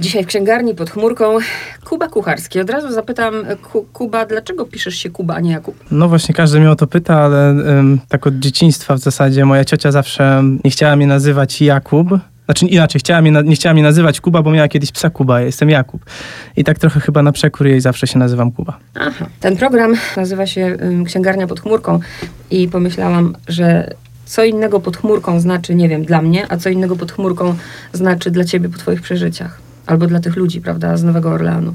Dzisiaj w księgarni pod chmurką Kuba Kucharski. Od razu zapytam Ku, Kuba, dlaczego piszesz się Kuba, a nie Jakub? No właśnie, każdy mnie o to pyta, ale ym, tak od dzieciństwa w zasadzie moja ciocia zawsze nie chciała mnie nazywać Jakub. Znaczy inaczej, chciała mnie, nie chciała mnie nazywać Kuba, bo miała kiedyś psa Kuba, ja jestem Jakub. I tak trochę chyba na przekór jej zawsze się nazywam Kuba. Aha. Ten program nazywa się ym, Księgarnia pod chmurką i pomyślałam, że co innego pod chmurką znaczy, nie wiem, dla mnie, a co innego pod chmurką znaczy dla ciebie po twoich przeżyciach. Albo dla tych ludzi, prawda, z Nowego Orleanu.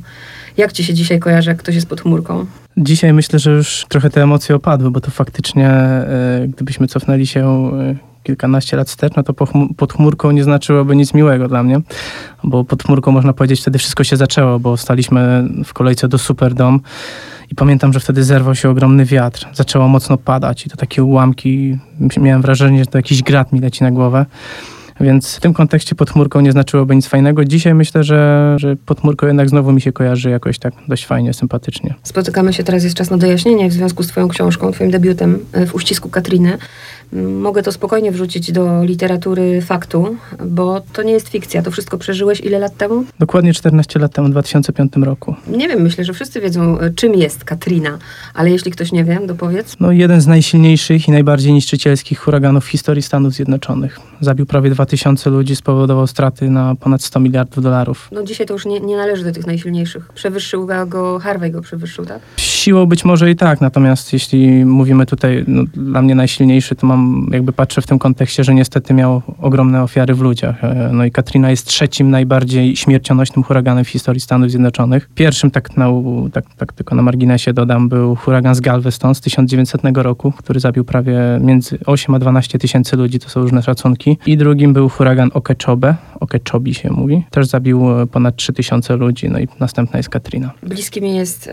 Jak ci się dzisiaj kojarzy, jak ktoś jest pod chmurką? Dzisiaj myślę, że już trochę te emocje opadły, bo to faktycznie, e, gdybyśmy cofnęli się e, kilkanaście lat wstecz, no to pod chmurką nie znaczyłoby nic miłego dla mnie, bo pod chmurką można powiedzieć wtedy wszystko się zaczęło, bo staliśmy w kolejce do Superdom i pamiętam, że wtedy zerwał się ogromny wiatr. Zaczęło mocno padać i to takie ułamki, miałem wrażenie, że to jakiś grat mi leci na głowę. Więc w tym kontekście pod chmurką nie znaczyłoby nic fajnego. Dzisiaj myślę, że, że pod chmurką jednak znowu mi się kojarzy jakoś tak dość fajnie, sympatycznie. Spotykamy się teraz, jest czas na dojaśnienie w związku z twoją książką, twoim debiutem e, w uścisku Katriny. Mogę to spokojnie wrzucić do literatury faktu, bo to nie jest fikcja. To wszystko przeżyłeś ile lat temu? Dokładnie 14 lat temu, w 2005 roku. Nie wiem, myślę, że wszyscy wiedzą, e, czym jest Katrina, ale jeśli ktoś nie wie, dopowiedz. No, jeden z najsilniejszych i najbardziej niszczycielskich huraganów w historii Stanów Zjednoczonych. Zabił prawie 2000 ludzi, spowodował straty na ponad 100 miliardów dolarów. No dzisiaj to już nie, nie należy do tych najsilniejszych. Przewyższył go, Harvey go przewyższył, tak? Siłą być może i tak, natomiast jeśli mówimy tutaj, no, dla mnie najsilniejszy, to mam jakby patrzę w tym kontekście, że niestety miał ogromne ofiary w ludziach. E, no i Katrina jest trzecim najbardziej śmiercionośnym huraganem w historii Stanów Zjednoczonych. Pierwszym, tak, na, tak, tak tylko na marginesie dodam, był huragan z Galveston z 1900 roku, który zabił prawie między 8 a 12 tysięcy ludzi, to są różne szacunki. I drugim był huragan Okeechobee, Okeechobee się mówi, też zabił e, ponad 3 tysiące ludzi, no i następna jest Katrina. Bliskie mi jest,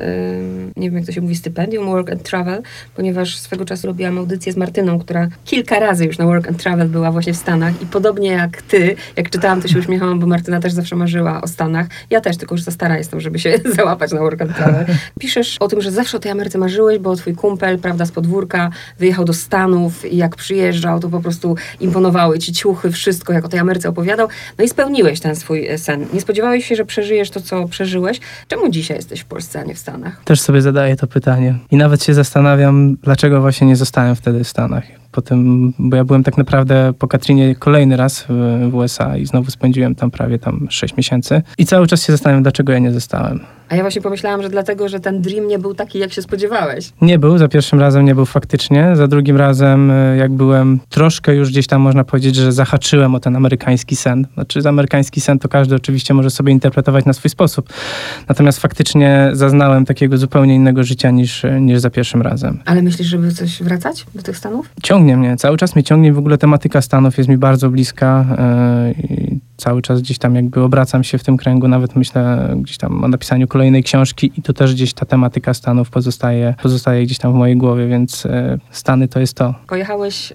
nie wiem jak to się mówi, stypendium Work and Travel, ponieważ swego czasu robiłam audycję z Martyną, która kilka razy już na Work and Travel była właśnie w Stanach i podobnie jak ty, jak czytałam, to się uśmiechałam, bo Martyna też zawsze marzyła o Stanach. Ja też, tylko już za stara jestem, żeby się załapać na Work and Travel. Piszesz o tym, że zawsze o tej Ameryce marzyłeś, bo twój kumpel, prawda, z podwórka wyjechał do Stanów i jak przyjeżdżał, to po prostu imponowały ci ciuchy, wszystko, jak o tej Ameryce opowiadał. No i spełniłeś ten swój e, sen. Nie spodziewałeś się, że przeżyjesz to, co przeżyłeś. Czemu dzisiaj jesteś w Polsce, a nie w Stanach? Też sobie zadaję to pytanie. I nawet się zastanawiam, dlaczego właśnie nie zostałem wtedy w Stanach potem, bo ja byłem tak naprawdę po Katrinie kolejny raz w, w USA i znowu spędziłem tam prawie tam 6 miesięcy. I cały czas się zastanawiam, dlaczego ja nie zostałem. A ja właśnie pomyślałam, że dlatego, że ten dream nie był taki, jak się spodziewałeś. Nie był, za pierwszym razem nie był faktycznie. Za drugim razem, e, jak byłem troszkę już gdzieś tam, można powiedzieć, że zahaczyłem o ten amerykański sen. Znaczy, amerykański sen to każdy oczywiście może sobie interpretować na swój sposób. Natomiast faktycznie zaznałem takiego zupełnie innego życia niż, niż za pierwszym razem. Ale myślisz, żeby coś wracać do tych Stanów? Ciągnie mnie, cały czas mnie ciągnie. W ogóle tematyka Stanów jest mi bardzo bliska. Yy, cały czas gdzieś tam jakby obracam się w tym kręgu, nawet myślę gdzieś tam o napisaniu kolejnej książki i to też gdzieś ta tematyka Stanów pozostaje, pozostaje gdzieś tam w mojej głowie, więc e, Stany to jest to. Pojechałeś e,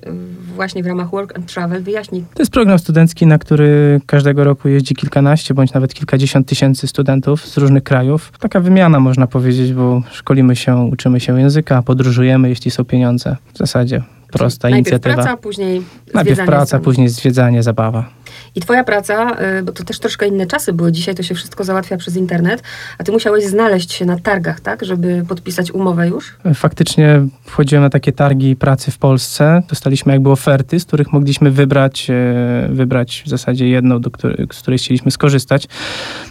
właśnie w ramach Work and Travel, wyjaśnij. To jest program studencki, na który każdego roku jeździ kilkanaście bądź nawet kilkadziesiąt tysięcy studentów z różnych krajów. Taka wymiana można powiedzieć, bo szkolimy się, uczymy się języka, podróżujemy, jeśli są pieniądze. W zasadzie prosta Najpierw inicjatywa. praca, później Najpierw praca, później zwiedzanie, zabawa. I twoja praca, y, bo to też troszkę inne czasy były, dzisiaj to się wszystko załatwia przez internet, a ty musiałeś znaleźć się na targach, tak, żeby podpisać umowę już? Faktycznie wchodziłem na takie targi pracy w Polsce, dostaliśmy jakby oferty, z których mogliśmy wybrać, e, wybrać w zasadzie jedną, do której, z której chcieliśmy skorzystać.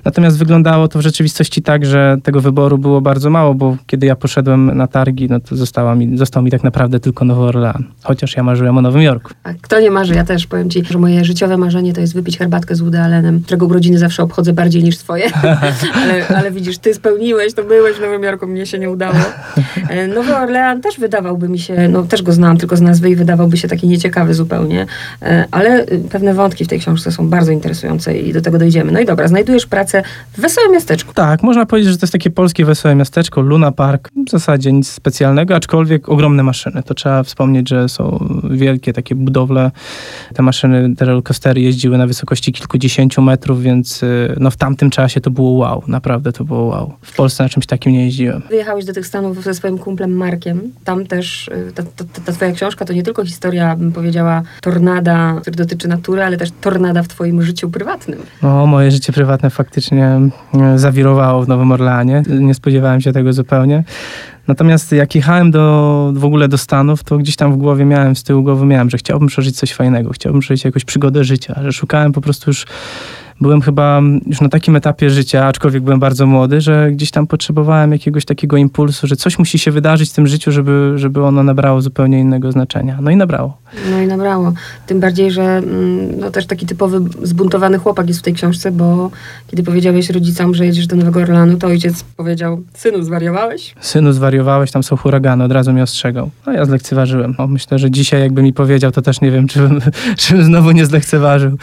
Natomiast wyglądało to w rzeczywistości tak, że tego wyboru było bardzo mało, bo kiedy ja poszedłem na targi, no to została mi, został mi tak naprawdę tylko Nowy Orlean, chociaż ja marzyłem o Nowym Jorku. A kto nie marzy? Ja też powiem ci, że moje życiowe marzenie to jest wypić herbatkę z Woody Allenem, którego urodziny zawsze obchodzę bardziej niż swoje. ale, ale widzisz, ty spełniłeś, to byłeś w Nowym Jorku, mnie się nie udało. E, Nowy Orlean też wydawałby mi się, no też go znam tylko z nazwy i wydawałby się taki nieciekawy zupełnie, e, ale y, pewne wątki w tej książce są bardzo interesujące i do tego dojdziemy. No i dobra, znajdujesz pracę w wesołym miasteczku. Tak, można powiedzieć, że to jest takie polskie wesołe miasteczko, Luna Park. W zasadzie nic specjalnego, aczkolwiek ogromne maszyny. To trzeba wspomnieć, że są wielkie takie budowle. Te maszyny, te rollcoastery jeździły na wysokości kilkudziesięciu metrów, więc y, no w tamtym czasie to było wow, naprawdę to było wow. W Polsce na czymś takim nie jeździłem. Wyjechałeś do tych Stanów ze swoim kumplem Markiem. Tam też y, ta, ta, ta twoja książka to nie tylko historia, bym powiedziała, tornada, który dotyczy natury, ale też tornada w twoim życiu prywatnym. No, moje życie prywatne faktycznie y, zawirowało w Nowym Orleanie. Nie spodziewałem się tego zupełnie. Natomiast jak jechałem do, w ogóle do Stanów, to gdzieś tam w głowie miałem, z tyłu głowy miałem, że chciałbym przeżyć coś fajnego, chciałbym przeżyć jakąś przygodę życia, że szukałem po prostu już byłem chyba już na takim etapie życia, aczkolwiek byłem bardzo młody, że gdzieś tam potrzebowałem jakiegoś takiego impulsu, że coś musi się wydarzyć w tym życiu, żeby, żeby ono nabrało zupełnie innego znaczenia. No i nabrało. No i nabrało. Tym bardziej, że mm, no, też taki typowy zbuntowany chłopak jest w tej książce, bo kiedy powiedziałeś rodzicom, że jedziesz do Nowego Orlanu, to ojciec powiedział, synu, zwariowałeś? Synu, zwariowałeś, tam są huragany, od razu mnie ostrzegał. No ja zlekceważyłem. No, myślę, że dzisiaj jakby mi powiedział, to też nie wiem, czy bym, czy bym znowu nie zlekceważył.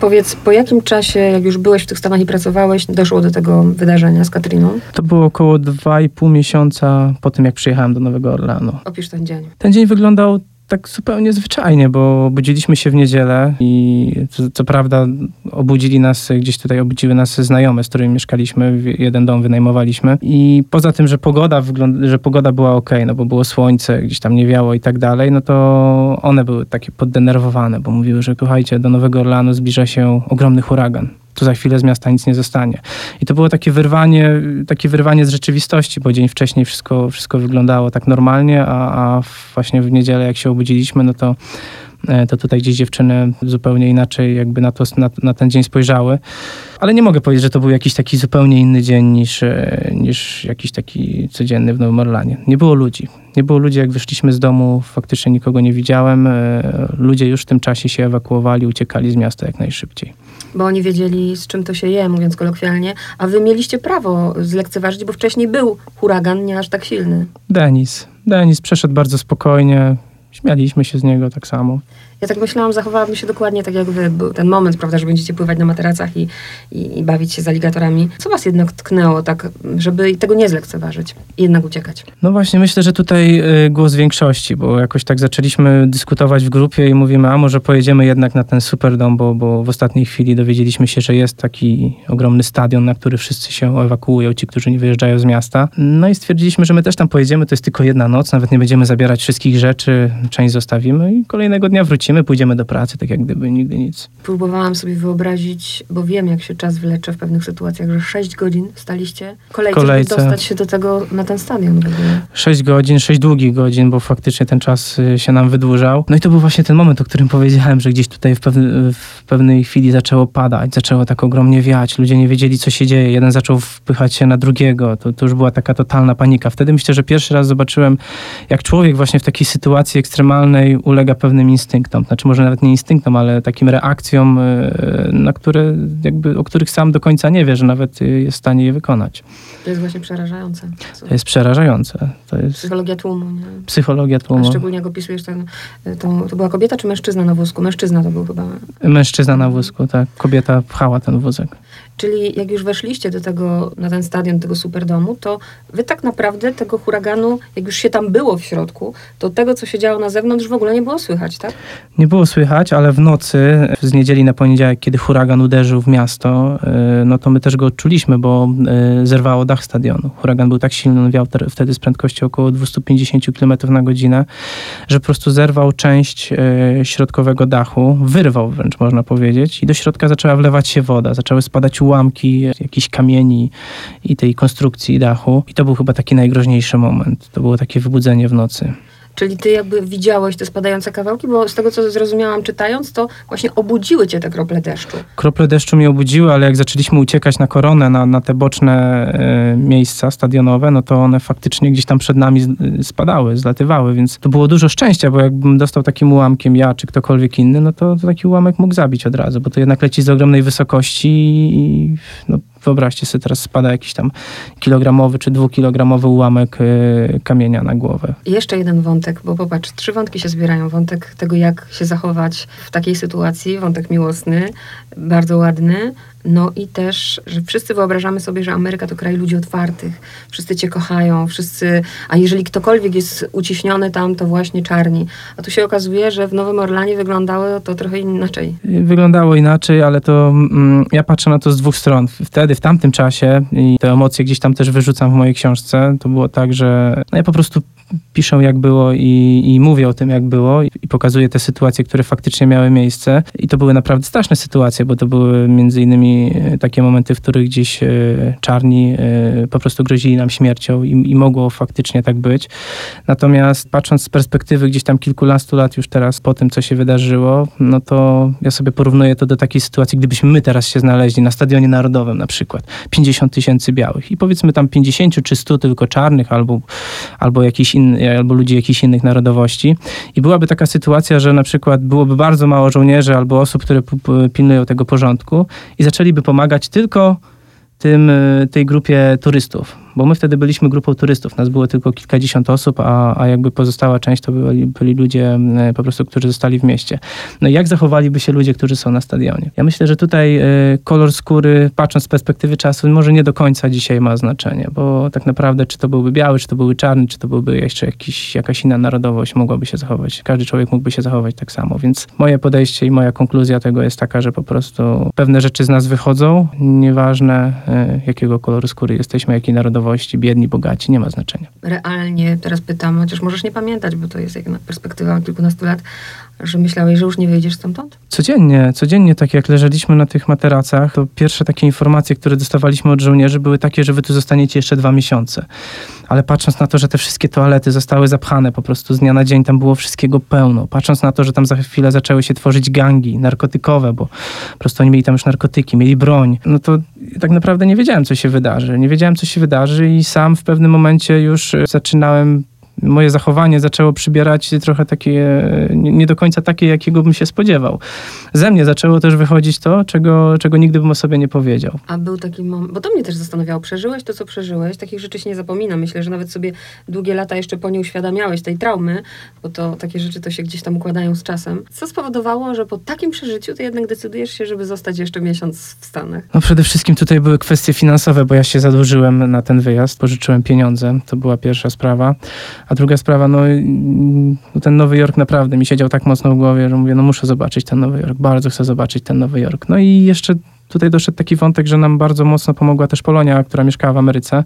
Powiedz, po jakim czasie, jak już byłeś w tych Stanach i pracowałeś, doszło do tego wydarzenia z Katriną? To było około 2,5 miesiąca po tym, jak przyjechałem do Nowego Orlanu. Opisz ten dzień. Ten dzień wyglądał tak zupełnie zwyczajnie, bo budziliśmy się w niedzielę i co, co, prawda obudzili nas, gdzieś tutaj obudziły nas znajome, z którymi mieszkaliśmy, jeden dom wynajmowaliśmy. I poza tym, że pogoda, że pogoda była ok, no bo było słońce, gdzieś tam nie wiało i tak dalej, no to one były takie poddenerwowane, bo mówiły, że kochajcie, do Nowego Orlanu zbliża się ogromny huragan to za chwilę z miasta nic nie zostanie. I to było takie wyrwanie, takie wyrwanie z rzeczywistości, bo dzień wcześniej wszystko, wszystko wyglądało tak normalnie, a, a właśnie w niedzielę jak się obudziliśmy, no to E, to tutaj gdzieś dziewczyny zupełnie inaczej jakby na, to, na, na, ten dzień spojrzały. Ale nie mogę powiedzieć, że to był jakiś taki zupełnie inny dzień niż, e, niż jakiś taki codzienny w Nowym Orlanie. Nie było ludzi. Nie było ludzi, jak wyszliśmy z domu, faktycznie nikogo nie widziałem. E, ludzie już w tym czasie się ewakuowali, uciekali z miasta jak najszybciej. Bo oni wiedzieli, z czym to się je, mówiąc kolokwialnie, a wy mieliście prawo zlekceważyć, bo wcześniej był huragan, nie aż tak silny. Denis. Denis przeszedł bardzo spokojnie, Śmialiśmy się z niego tak samo. Ja tak myślałam, zachowałabym się dokładnie tak jak wy. Był ten moment, prawda, że będziecie pływać na materacach i, i, i, bawić się z aligatorami. Co was jednak tknęło tak, żeby tego nie zlekceważyć i jednak uciekać? No właśnie, myślę, że tutaj y, głos większości, bo jakoś tak zaczęliśmy dyskutować w grupie i mówimy, a może pojedziemy jednak na ten Superdom, bo, bo w ostatniej chwili dowiedzieliśmy się, że jest taki ogromny stadion, na który wszyscy się ewakuują, ci, którzy nie wyjeżdżają z miasta. No i stwierdziliśmy, że my też tam pojedziemy, to jest tylko jedna noc, nawet nie będziemy zabierać wszystkich rzeczy, część zostawimy i kolejnego dnia wrócimy wrócimy, pójdziemy do pracy, tak jak gdyby nigdy nic. Próbowałam sobie wyobrazić, bo wiem, jak się czas wylecze w pewnych sytuacjach, że 6 godzin staliście kolejce, kolejce. dostać się do tego, na ten stadion w ogóle. 6 godzin, 6 długich godzin, bo faktycznie ten czas y, się nam wydłużał. No i to był właśnie ten moment, o którym powiedziałem, że gdzieś tutaj w, pewne, w pewnej chwili zaczęło padać, zaczęło tak ogromnie wiać, ludzie nie wiedzieli, co się dzieje, jeden zaczął wpychać się na drugiego, to, to już była taka totalna panika. Wtedy myślę, że pierwszy raz zobaczyłem, jak człowiek właśnie w takiej sytuacji ekstremalnej ulega pewnym instynktom znaczy może nawet nie instynktom, ale takim reakcjom, e, na które jakby, o których sam do końca nie wie, że nawet jest w stanie je wykonać. To jest właśnie przerażające. To jest przerażające. To jest Psychologia tłumu. Nie? Psychologia tłumu. A szczególnie jak opisujesz ten, tą, to była kobieta czy mężczyzna na wózku? Mężczyzna to był chyba. Mężczyzna na wózku, tak. Kobieta pchała ten wózek. Czyli jak już weszliście do tego, na ten stadion tego superdomu, to wy tak naprawdę tego huraganu, jak już się tam było w środku, to tego, co się działo na zewnątrz, w ogóle nie było słychać, tak? Nie było słychać, ale w nocy, z niedzieli na poniedziałek, kiedy huragan uderzył w miasto, y, no to my też go odczuliśmy, bo y, zerwało dach stadionu. Huragan był tak silny, on wiał wtedy z prędkością około 250 km na godzinę, że po prostu zerwał część y, środkowego dachu, wyrwał wręcz można powiedzieć i do środka zaczęła wlewać się woda, zaczęły spadać ułamki jakichś kamieni i tej konstrukcji dachu. I to był chyba taki najgroźniejszy moment. To było takie wybudzenie w nocy. Czyli ty jakby widziałeś te spadające kawałki, bo z tego co zrozumiałam czytając, to właśnie obudziły cię te krople deszczu. Krople deszczu mnie obudziły, ale jak zaczęliśmy uciekać na koronę, na, na te boczne e, miejsca stadionowe, no to one faktycznie gdzieś tam przed nami spadały, zlatywały, więc to było dużo szczęścia, bo jakbym dostał takim ułamkiem ja czy ktokolwiek inny, no to, to taki ułamek mógł zabić od razu, bo to jednak leci z ogromnej wysokości i no, wyobraźcie sobie, teraz spada jakiś tam kilogramowy czy dwukilogramowy ułamek y, kamienia na głowę. jeszcze jeden wątek, bo popatrz, trzy wątki się zbierają. Wątek tego, jak się zachować w takiej sytuacji, wątek miłosny, bardzo ładny, No i też, że wszyscy wyobrażamy sobie, że Ameryka to kraj ludzi otwartych. Wszyscy cię kochają, wszyscy... A jeżeli ktokolwiek jest uciśniony tam, to właśnie czarni. A tu się okazuje, że w Nowym Orlanie wyglądało to trochę inaczej. Wyglądało inaczej, ale to mm, ja patrzę na to z dwóch stron. Wtedy, w tamtym czasie i te emocje gdzieś tam też wyrzucam w mojej książce, to było tak, że no ja po prostu piszę jak było i, i mówię o tym jak było i, i pokazuję te sytuacje, które faktycznie miały miejsce. I to były naprawdę straszne sytuacje, bo to były między innymi e, takie momenty, w których gdzieś e, czarni e, po prostu grozili nam śmiercią i, i mogło faktycznie tak być. Natomiast patrząc z perspektywy gdzieś tam kilkunastu lat już teraz po tym, co się wydarzyło, no to ja sobie porównuję to do takiej sytuacji, gdybyśmy my teraz się znaleźli na Stadionie Narodowym na przykład. 50 tysięcy białych i powiedzmy tam 50 czy 100 tylko czarnych albo, albo jakiś inny, albo ludzi jakichś innych narodowości. I byłaby taka sytuacja, że na przykład byłoby bardzo mało żołnierzy albo osób, które pilnują tego porządku i zaczęliby pomagać tylko tym, y, tej grupie turystów bo my wtedy byliśmy grupą turystów, nas było tylko kilkadziesiąt osób, a, a jakby pozostała część to byli, byli ludzie po prostu, którzy zostali w mieście. No i jak zachowaliby się ludzie, którzy są na stadionie? Ja myślę, że tutaj e, kolor skóry, patrząc z perspektywy czasu, może nie do końca dzisiaj ma znaczenie, bo tak naprawdę czy to byłby biały, czy to byłby czarny, czy to byłby jeszcze jakiś, jakaś inna narodowość, mogłaby się zachować. Każdy człowiek mógłby się zachować tak samo, więc moje podejście i moja konkluzja tego jest taka, że po prostu pewne rzeczy z nas wychodzą, nieważne e, jakiego koloru skóry jesteśmy, jakiej narodowości narodowości, biedni, bogaci, nie ma znaczenia. Realnie teraz pytam, chociaż możesz nie pamiętać, bo to jest jak perspektywa kilkunastu lat, że myślałeś, że już nie wyjdziesz stamtąd? Codziennie, codziennie tak jak leżeliśmy na tych materacach, to pierwsze takie informacje, które dostawaliśmy od żołnierzy były takie, że wy tu zostaniecie jeszcze dwa miesiące. Ale patrząc na to, że te wszystkie toalety zostały zapchane po prostu z dnia na dzień, tam było wszystkiego pełno. Patrząc na to, że tam za chwilę zaczęły się tworzyć gangi narkotykowe, bo po prostu oni mieli tam już narkotyki, mieli broń, no to tak naprawdę nie wiedziałem, co się wydarzy. Nie wiedziałem, co się wydarzy i sam w pewnym momencie już zaczynałem moje zachowanie zaczęło przybierać trochę takie, nie do końca takie, jakiego bym się spodziewał. Ze mnie zaczęło też wychodzić to, czego, czego nigdy bym o sobie nie powiedział. A był taki moment, bo to mnie też zastanawiało, przeżyłeś to, co przeżyłeś, takich rzeczy się nie zapomina. Myślę, że nawet sobie długie lata jeszcze po nie uświadamiałeś tej traumy, bo to takie rzeczy to się gdzieś tam układają z czasem. Co spowodowało, że po takim przeżyciu ty jednak decydujesz się, żeby zostać jeszcze miesiąc w Stanach? No przede wszystkim tutaj były kwestie finansowe, bo ja się zadłużyłem na ten wyjazd, pożyczyłem pieniądze, to była pierwsza sprawa. A druga sprawa, no, no ten Nowy Jork naprawdę mi siedział tak mocno w głowie, że mówię, no muszę zobaczyć ten Nowy Jork, bardzo chcę zobaczyć ten Nowy Jork. No i jeszcze tutaj doszedł taki wątek, że nam bardzo mocno pomogła też Polonia, która mieszkała w Ameryce.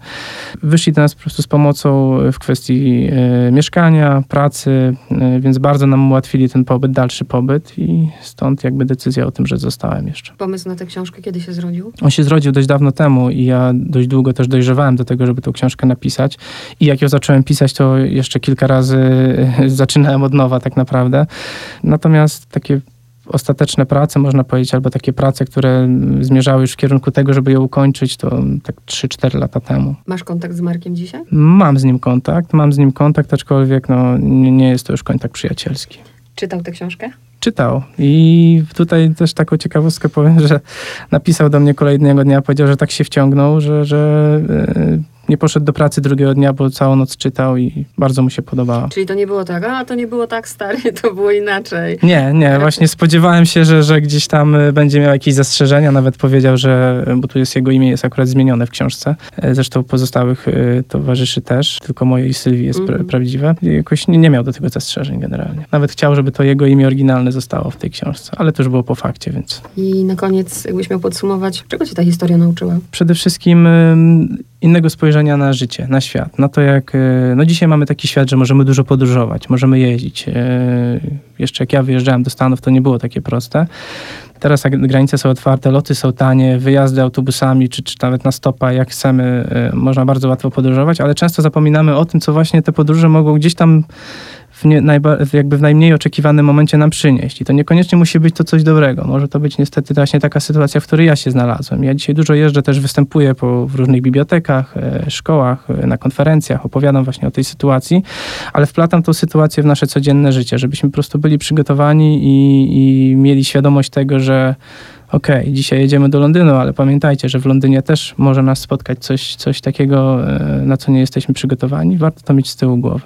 Wyszli do nas po prostu z pomocą w kwestii e, mieszkania, pracy, e, więc bardzo nam ułatwili ten pobyt, dalszy pobyt i stąd jakby decyzja o tym, że zostałem jeszcze. Pomysł na tę książkę kiedy się zrodził? On się zrodził dość dawno temu i ja dość długo też dojrzewałem do tego, żeby tą książkę napisać. I jak ją zacząłem pisać, to jeszcze kilka razy e, zaczynałem od nowa tak naprawdę. Natomiast takie ostateczne prace, można powiedzieć, albo takie prace, które zmierzały już w kierunku tego, żeby je ukończyć, to tak 3-4 lata temu. Masz kontakt z Markiem dzisiaj? Mam z nim kontakt, mam z nim kontakt, aczkolwiek no, nie, jest to już kontakt przyjacielski. Czytał tę książkę? czytał. I tutaj też taką ciekawostkę powiem, że napisał do mnie kolejnego dnia, powiedział, że tak się wciągnął, że, że e, nie poszedł do pracy drugiego dnia, bo całą noc czytał i bardzo mu się podobało. Czyli to nie było tak, a to nie było tak stary, to było inaczej. Nie, nie, właśnie spodziewałem się, że, że gdzieś tam e, będzie miał jakieś zastrzeżenia, nawet powiedział, że, bo tu jest jego imię, jest akurat zmienione w książce, e, zresztą pozostałych towarzyszy też, tylko moje i Sylwii jest mm. prawdziwe. I jakoś nie, nie miał do tego zastrzeżeń generalnie. Nawet chciał, żeby to jego imię oryginalne zostało w tej książce, ale to już było po fakcie, więc... I na koniec, jakbyś miał podsumować, czego ci ta historia nauczyła? Przede wszystkim innego spojrzenia na życie, na świat, na to jak, e, no dzisiaj mamy taki świat, że możemy dużo podróżować, możemy jeździć. E, jeszcze jak ja wyjeżdżałem do Stanów, to nie było takie proste. Teraz granice są otwarte, loty są tanie, wyjazdy autobusami, czy, czy nawet na stopa, jak chcemy, e, można bardzo łatwo podróżować, ale często zapominamy o tym, co właśnie te podróże mogą gdzieś tam w, nie, najba, jakby w najmniej oczekiwanym momencie nam przynieść. I to niekoniecznie musi być to coś dobrego. Może to być niestety właśnie taka sytuacja, w której ja się znalazłem. Ja dzisiaj dużo jeżdżę, też występuję po, w różnych bibliotekach, e, szkołach, e, na konferencjach, opowiadam właśnie o tej sytuacji, ale wplatam tą sytuację w nasze codzienne życie, żebyśmy po prostu byli przygotowani i, i mieli świadomość tego, że okej, okay, dzisiaj jedziemy do Londynu, ale pamiętajcie, że w Londynie też może nas spotkać coś, coś takiego, e, na co nie jesteśmy przygotowani. Warto to mieć z tyłu głowy.